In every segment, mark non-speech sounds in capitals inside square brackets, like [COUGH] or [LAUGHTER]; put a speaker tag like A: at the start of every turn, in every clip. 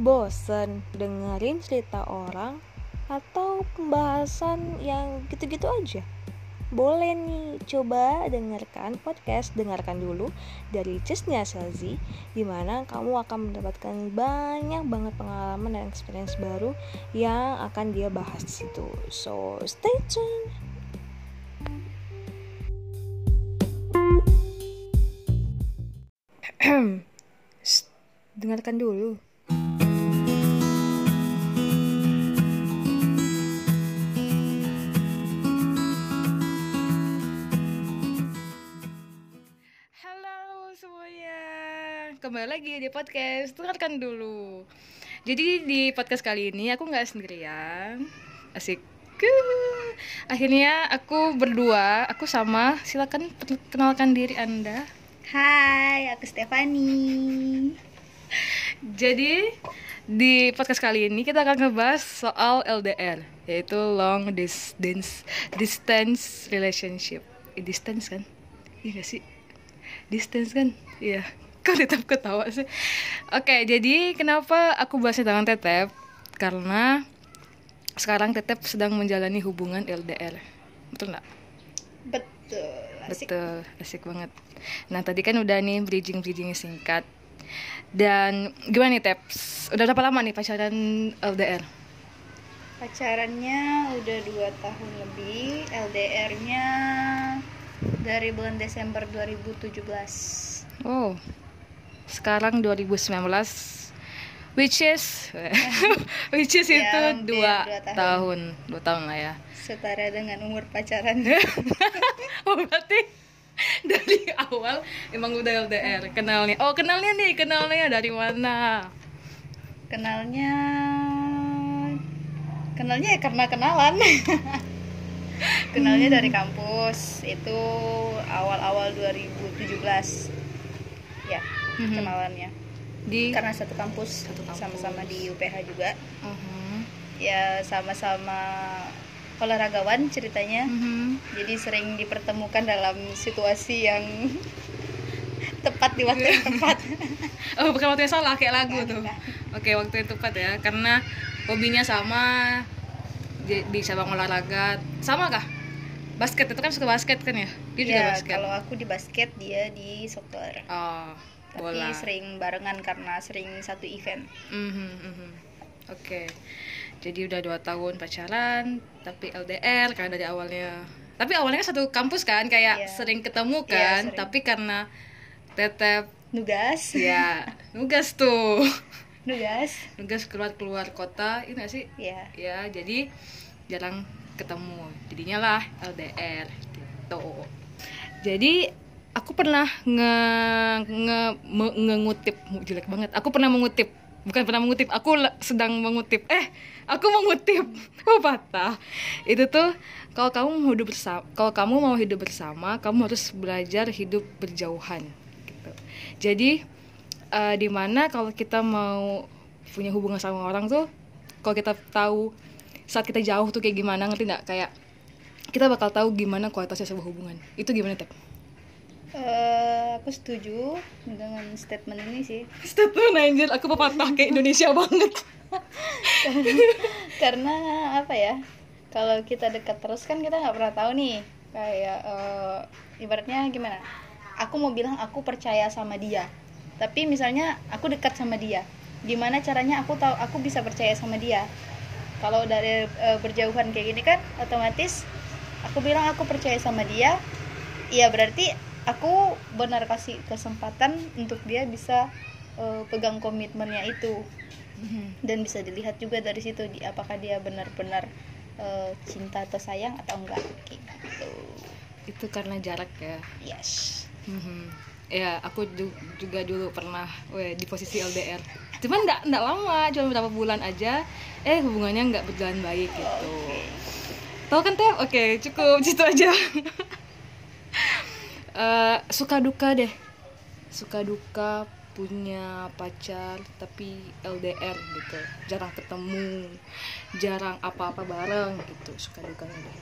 A: Bosen dengerin cerita orang atau pembahasan yang gitu-gitu aja? Boleh nih, coba dengarkan podcast Dengarkan dulu dari Cisnya Selzi Di mana kamu akan mendapatkan banyak banget pengalaman dan experience baru yang akan dia bahas di situ. So, stay tuned. [CLEARS THROAT] Dengarkan dulu. Kembali lagi di podcast Dengarkan dulu. Jadi di podcast kali ini aku nggak sendirian, asik. Akhirnya aku berdua, aku sama. Silakan kenalkan diri anda.
B: Hai, aku Stefani.
A: Jadi di podcast kali ini kita akan ngebahas soal LDR, yaitu long distance distance relationship. Eh, distance kan? Iya gak sih? Distance kan? Iya. Kok tetap ketawa sih? Oke, jadi kenapa aku bahasnya dengan Tetep? Karena sekarang Tetep sedang menjalani hubungan LDR. Betul nggak?
B: Betul. Asik.
A: Betul, asik banget. Nah tadi kan udah nih bridging bridging singkat. Dan gimana nih Teps? Udah berapa lama nih pacaran LDR?
B: Pacarannya udah 2 tahun lebih, LDR-nya dari bulan Desember 2017.
A: Oh, sekarang 2019, which is, [LAUGHS] which is
B: Ya,
A: itu
B: hampir
A: dua
B: dua tahun.
A: tahun, dua tahun lah ya.
B: Setara dengan umur pacaran. [LAUGHS]
A: oh berarti dari awal emang udah LDR kenalnya. Oh kenalnya nih, kenalnya dari mana?
B: Kenalnya Kenalnya ya karena kenalan. [LAUGHS] Kenalnya dari kampus. Itu awal-awal 2017. Ya,
A: Mhm.
B: kenalannya.
A: Di.
B: Karena satu kampus,
A: Satu kampus.
B: sama-sama di UPH juga.
A: Mhm.
B: ya sama-sama olahragawan ceritanya
A: Mhm.
B: jadi sering dipertemukan dalam situasi yang [LAUGHS] tepat di waktu yang tepat [LAUGHS]
A: Oh bukan waktu yang salah kayak lagu
B: Bukan,
A: tuh.
B: bukan.
A: Oke waktu yang tepat ya karena hobinya sama di, di cabang olahraga sama kah? Basket itu kan suka basket kan ya? Dia juga
B: ya
A: basket.
B: kalau aku di basket dia di soccer
A: Oh
B: tapi
A: bola.
B: sering barengan karena sering satu event.
A: Mhm, mhm. Oke. Jadi udah dua tahun pacaran tapi LDR karena dari awalnya. Tapi awalnya kan satu kampus kan kayak
B: Iya.
A: sering ketemu
B: Iya,
A: kan
B: sering.
A: tapi karena tetep
B: nugas.
A: Ya [LAUGHS] nugas tuh.
B: Nugas.
A: Nugas keluar keluar kota ini gak sih?
B: Ya
A: ya jadi jarang ketemu. Jadinya lah LDR gitu. Jadi aku pernah nge nge me- ngengutip. Jelek banget. Aku pernah mengutip. Bukan pernah mengutip aku sedang mengutip. Eh aku mengutip. [LAUGHS] Patah? Itu tuh kalau kamu mau hidup bersama kalau kamu mau hidup bersama kamu harus belajar hidup berjauhan gitu. Jadi eh, di mana kalau kita mau punya hubungan sama orang tuh kalau kita tahu saat kita jauh tuh kayak gimana ngerti nggak? Kayak kita bakal tahu gimana kualitasnya sebuah hubungan. Itu gimana tep
B: Eh, aku setuju dengan statement ini sih. [LAUGHS]
A: Statement anjir. Aku pepatah kayak Indonesia [LAUGHS] banget.
B: Karena apa ya? Kalau kita dekat terus kan kita nggak pernah tahu nih. Kayak eh, ibaratnya gimana? Aku mau bilang aku percaya sama dia. Tapi misalnya aku dekat sama dia. Gimana caranya aku tahu aku bisa percaya sama dia? Kalau dari eh, berjauhan kayak gini kan otomatis aku bilang aku percaya sama dia ya berarti aku benar kasih kesempatan untuk dia bisa eh, pegang komitmennya itu. Dan bisa dilihat juga dari situ di apakah dia benar-benar eh, cinta atau sayang atau enggak gitu.
A: Itu karena jarak ya?
B: Yes.
A: Mhm. ya aku ju- juga dulu pernah weh, di posisi LDR cuman nggak nggak lama cuma beberapa bulan aja eh hubungannya nggak berjalan baik gitu.
B: Oke.
A: Tahu kan Tep? Oke, cukup. [LAUGHS] Situ aja. Eh, suka duka deh. Suka duka punya pacar tapi LDR gitu. Jarang ketemu, jarang apa-apa bareng gitu. Suka dukanya deh.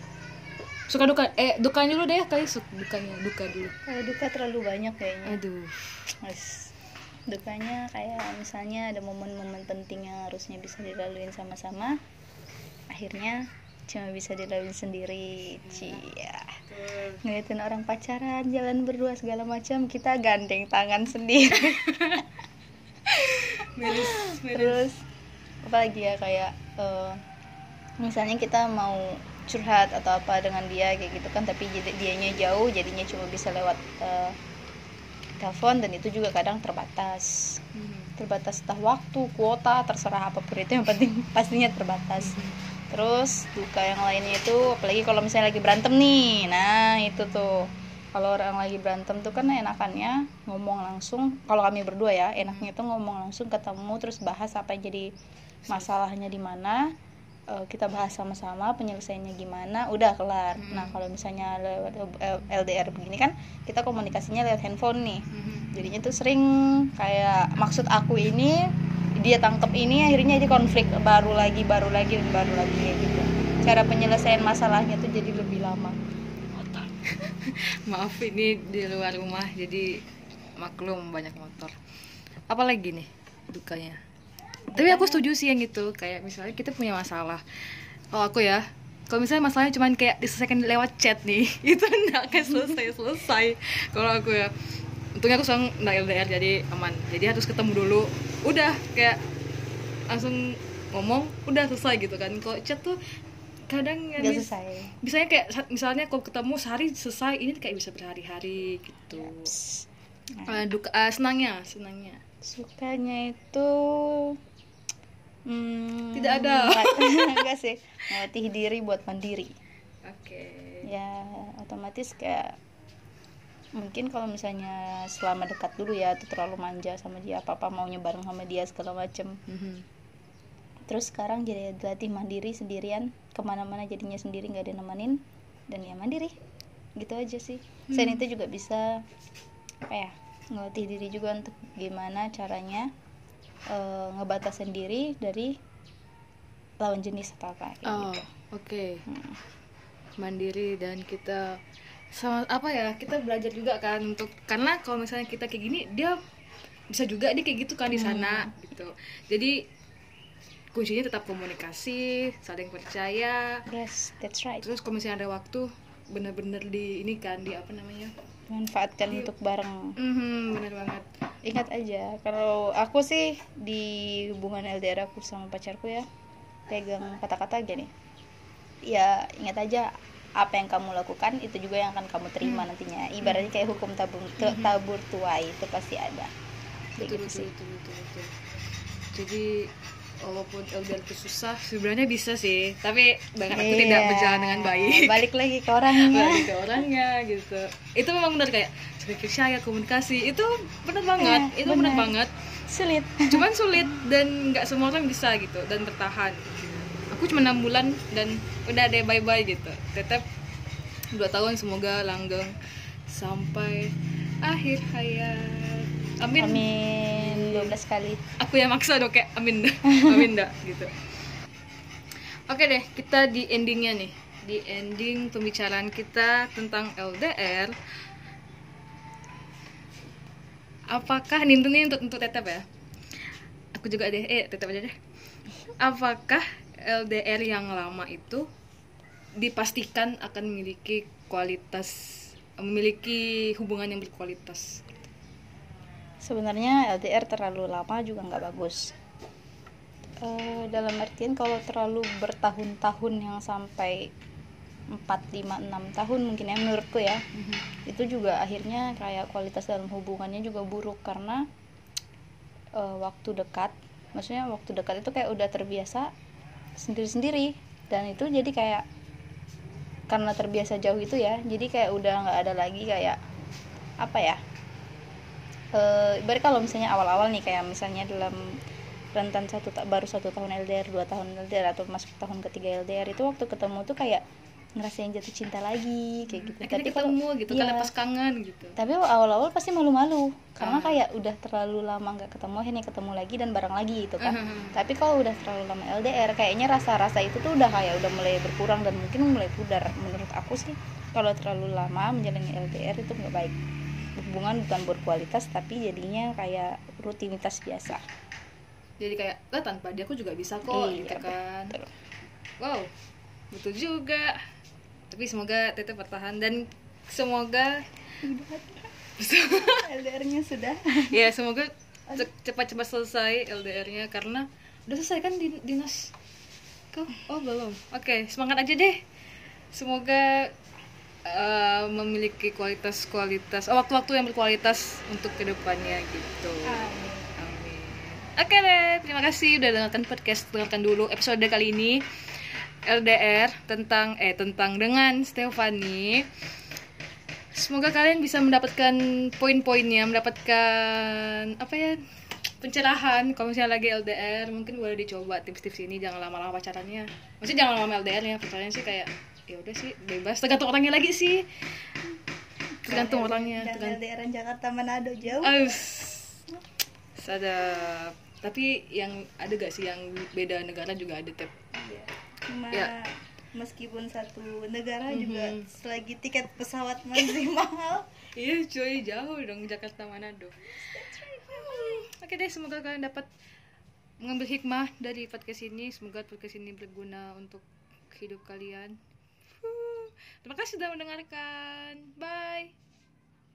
A: Suka duka eh dukanya dulu deh kali suka dukanya, duka dulu.
B: kalau duka terlalu banyak kayaknya
A: Aduh.
B: Mas, dukanya kayak misalnya ada momen-momen penting yang harusnya bisa dilaluin sama-sama akhirnya cuma bisa dilaluin sendiri cia ngeliatin orang pacaran jalan berdua segala macam kita gandeng tangan sendiri. [LAUGHS]
A: Miris miris.
B: Terus apalagi ya kayak eh, misalnya kita mau curhat atau apa dengan dia kayak gitu kan tapi dianya jauh jadinya cuma bisa lewat eh, telepon dan itu juga kadang terbatas.
A: Mhm.
B: terbatas entah waktu kuota terserah apa pun itu yang penting pastinya terbatas terus duka yang lainnya itu apalagi kalau misalnya lagi berantem nih. Nah itu tuh. Kalau orang lagi berantem tuh kan enakannya ngomong langsung. Kalau kami berdua ya enaknya itu ngomong langsung ketemu terus bahas apa yang jadi masalahnya di mana. Eh, kita bahas sama-sama penyelesaiannya gimana udah kelar. Nah kalau misalnya lewat LDR begini kan kita komunikasinya lewat handphone nih.
A: Mhm.
B: jadinya tuh sering kayak maksud aku ini dia tangkep ini akhirnya jadi konflik baru lagi baru lagi dan baru lagi kayak gitu. Cara penyelesaian masalahnya tuh jadi lebih lama. [LAUGHS]
A: Maaf ini di luar rumah jadi maklum banyak motor. Apalagi nih dukanya? Tapi aku setuju sih yang gitu kayak misalnya kita punya masalah. Kalau aku ya kalau misalnya masalahnya cuman kayak diselesaikan lewat chat nih [LAUGHS] itu nggak akan selesai selesai kalau aku ya untungnya aku sekarang nggak LDR jadi aman. Jadi harus ketemu dulu udah kayak langsung ngomong udah selesai gitu kan. Kalau chat tuh kadang
B: nggak
A: mis-
B: selesai.
A: misalnya kayak sa- misalnya kalau ketemu sehari selesai ini kayak bisa berhari-hari gitu.
B: Nah,
A: Eh, duka eh, senangnya senangnya.
B: Sukanya itu hmm,
A: Tidak ada. [LAUGHS]
B: enggak [LAUGHS] sih. Melatih diri buat mandiri.
A: Oke.
B: Ya otomatis kayak mungkin kalau misalnya selama dekat dulu ya itu terlalu manja sama dia apa apa maunya bareng sama dia segala macem.
A: Mhm.
B: terus sekarang jadi dilatih mandiri sendirian ke mana-mana jadinya sendiri nggak ada nemenin dan ya mandiri. Gitu aja sih. Selain itu juga bisa apa ya ngelatih diri juga untuk gimana caranya eh, ngebatasin diri dari lawan jenis atau apa kayak
A: oh
B: gitu
A: oke.
B: Hmm.
A: mandiri dan kita sama apa ya kita belajar juga kan untuk karena kalau misalnya kita kayak gini dia bisa juga dia kayak gitu kan di sana gitu. Jadi kuncinya tetap komunikasi saling percaya.
B: Yes that's right.
A: Terus kalau misalnya ada waktu bener-bener di ini kan di apa namanya?
B: Manfaatkan untuk bareng.
A: Mhm, bener banget.
B: Ingat aja kalau aku sih di hubungan LDR aku sama pacarku ya pegang kata-kata gini. Ya ingat aja apa yang kamu lakukan itu juga yang akan kamu terima nantinya. Ibaratnya kayak hukum tabung tu- tabur tuai itu pasti ada.
A: Betul
B: gitu
A: betul, betul betul betul. Jadi walaupun LDR itu susah sebenarnya bisa sih. Tapi bahkan aku tidak
B: Iya.
A: berjalan dengan baik. [LAUGHS]
B: Balik lagi ke orangnya.
A: Balik ke orangnya gitu. Itu memang benar kayak saling percaya komunikasi. Itu benar banget
B: Iya,
A: itu benar
B: benar.
A: banget.
B: Sulit.
A: Cuman sulit dan nggak semua orang bisa gitu dan bertahan aku cuma enam bulan dan udah deh bye bye gitu. Tetap dua tahun semoga langgeng sampai akhir hayat. Amin,
B: amin. 12 kali.
A: Aku yang maksa dong kayak amin dah [LAUGHS] amin dah gitu. Oke deh kita di endingnya nih. Di ending pembicaraan kita tentang LDR apakah nih untuk untuk tetap ya. Aku juga deh. Eh tetap aja deh. Apakah LDR yang lama itu dipastikan akan memiliki kualitas memiliki hubungan yang berkualitas.
B: Sebenarnya LDR terlalu lama juga nggak bagus. Eh, dalam artian kalau terlalu bertahun-tahun yang sampai 4, 5, 6 tahun mungkin ya menurutku ya itu juga akhirnya kayak kualitas dalam hubungannya juga buruk karena eh, waktu dekat maksudnya waktu dekat itu kayak udah terbiasa sendiri-sendiri. Dan itu jadi kayak karena terbiasa jauh itu ya jadi kayak udah nggak ada lagi kayak apa ya eh ibarat kalau misalnya awal-awal nih kayak misalnya dalam rentan satu baru satu tahun LDR dua tahun LDR atau masuk tahun ketiga LDR itu waktu ketemu tuh kayak ngerasain jatuh cinta lagi kayak gitu
A: akhirnya
B: kalau-
A: ketemu gitu kan
B: iya.
A: lepas kangen gitu
B: tapi awal-awal pasti malu-malu karena
A: Ah.
B: kayak udah terlalu lama nggak ketemu akhirnya ketemu lagi dan bareng lagi gitu kan
A: Mhm.
B: tapi kalau udah terlalu lama LDR kayaknya rasa-rasa itu tuh udah kayak udah mulai berkurang dan mungkin mulai pudar menurut aku sih kalau terlalu lama menjalani LDR itu nggak baik hubungan bukan berkualitas tapi jadinya kayak rutinitas biasa
A: jadi kayak lah tanpa dia aku juga bisa kok
B: Iya,
A: gitu kan
B: betul.
A: wow betul juga tapi semoga tetap bertahan dan semoga
B: LDR-nya sudah.
A: Ya semoga ce- cepat-cepat selesai LDR-nya karena udah selesai kan din- dinas? Kau oh belum. Oke semangat aja deh. Semoga eh, memiliki kualitas-kualitas oh, waktu-waktu yang berkualitas untuk ke depannya gitu.
B: Amin.
A: Amin. Oke deh, terima kasih udah dengarkan podcast. Dengarkan dulu episode kali ini LDR tentang eh tentang dengan Stefani. Semoga kalian bisa mendapatkan poin-poinnya, mendapatkan apa ya pencerahan kalau misalnya lagi LDR mungkin boleh dicoba tips-tips ini jangan lama-lama pacarannya maksudnya jangan lama-lama LDR ya pacarannya sih kayak ya udah sih bebas tergantung orangnya lagi sih tergantung orangnya tergantung
B: LDR Jakarta Manado jauh
A: Aus. Sadap. Tapi yang ada gak sih yang beda negara juga ada tep.
B: Iya. Cuma
A: Ya.
B: meskipun satu negara juga
A: Mhm.
B: selagi tiket pesawat masih [LAUGHS] mahal
A: Iya cuy jauh dong Jakarta Manado. Hmm, Oke deh semoga kalian dapat mengambil hikmah dari podcast ini. Semoga podcast ini berguna untuk hidup kalian. Terima kasih sudah mendengarkan. Bye.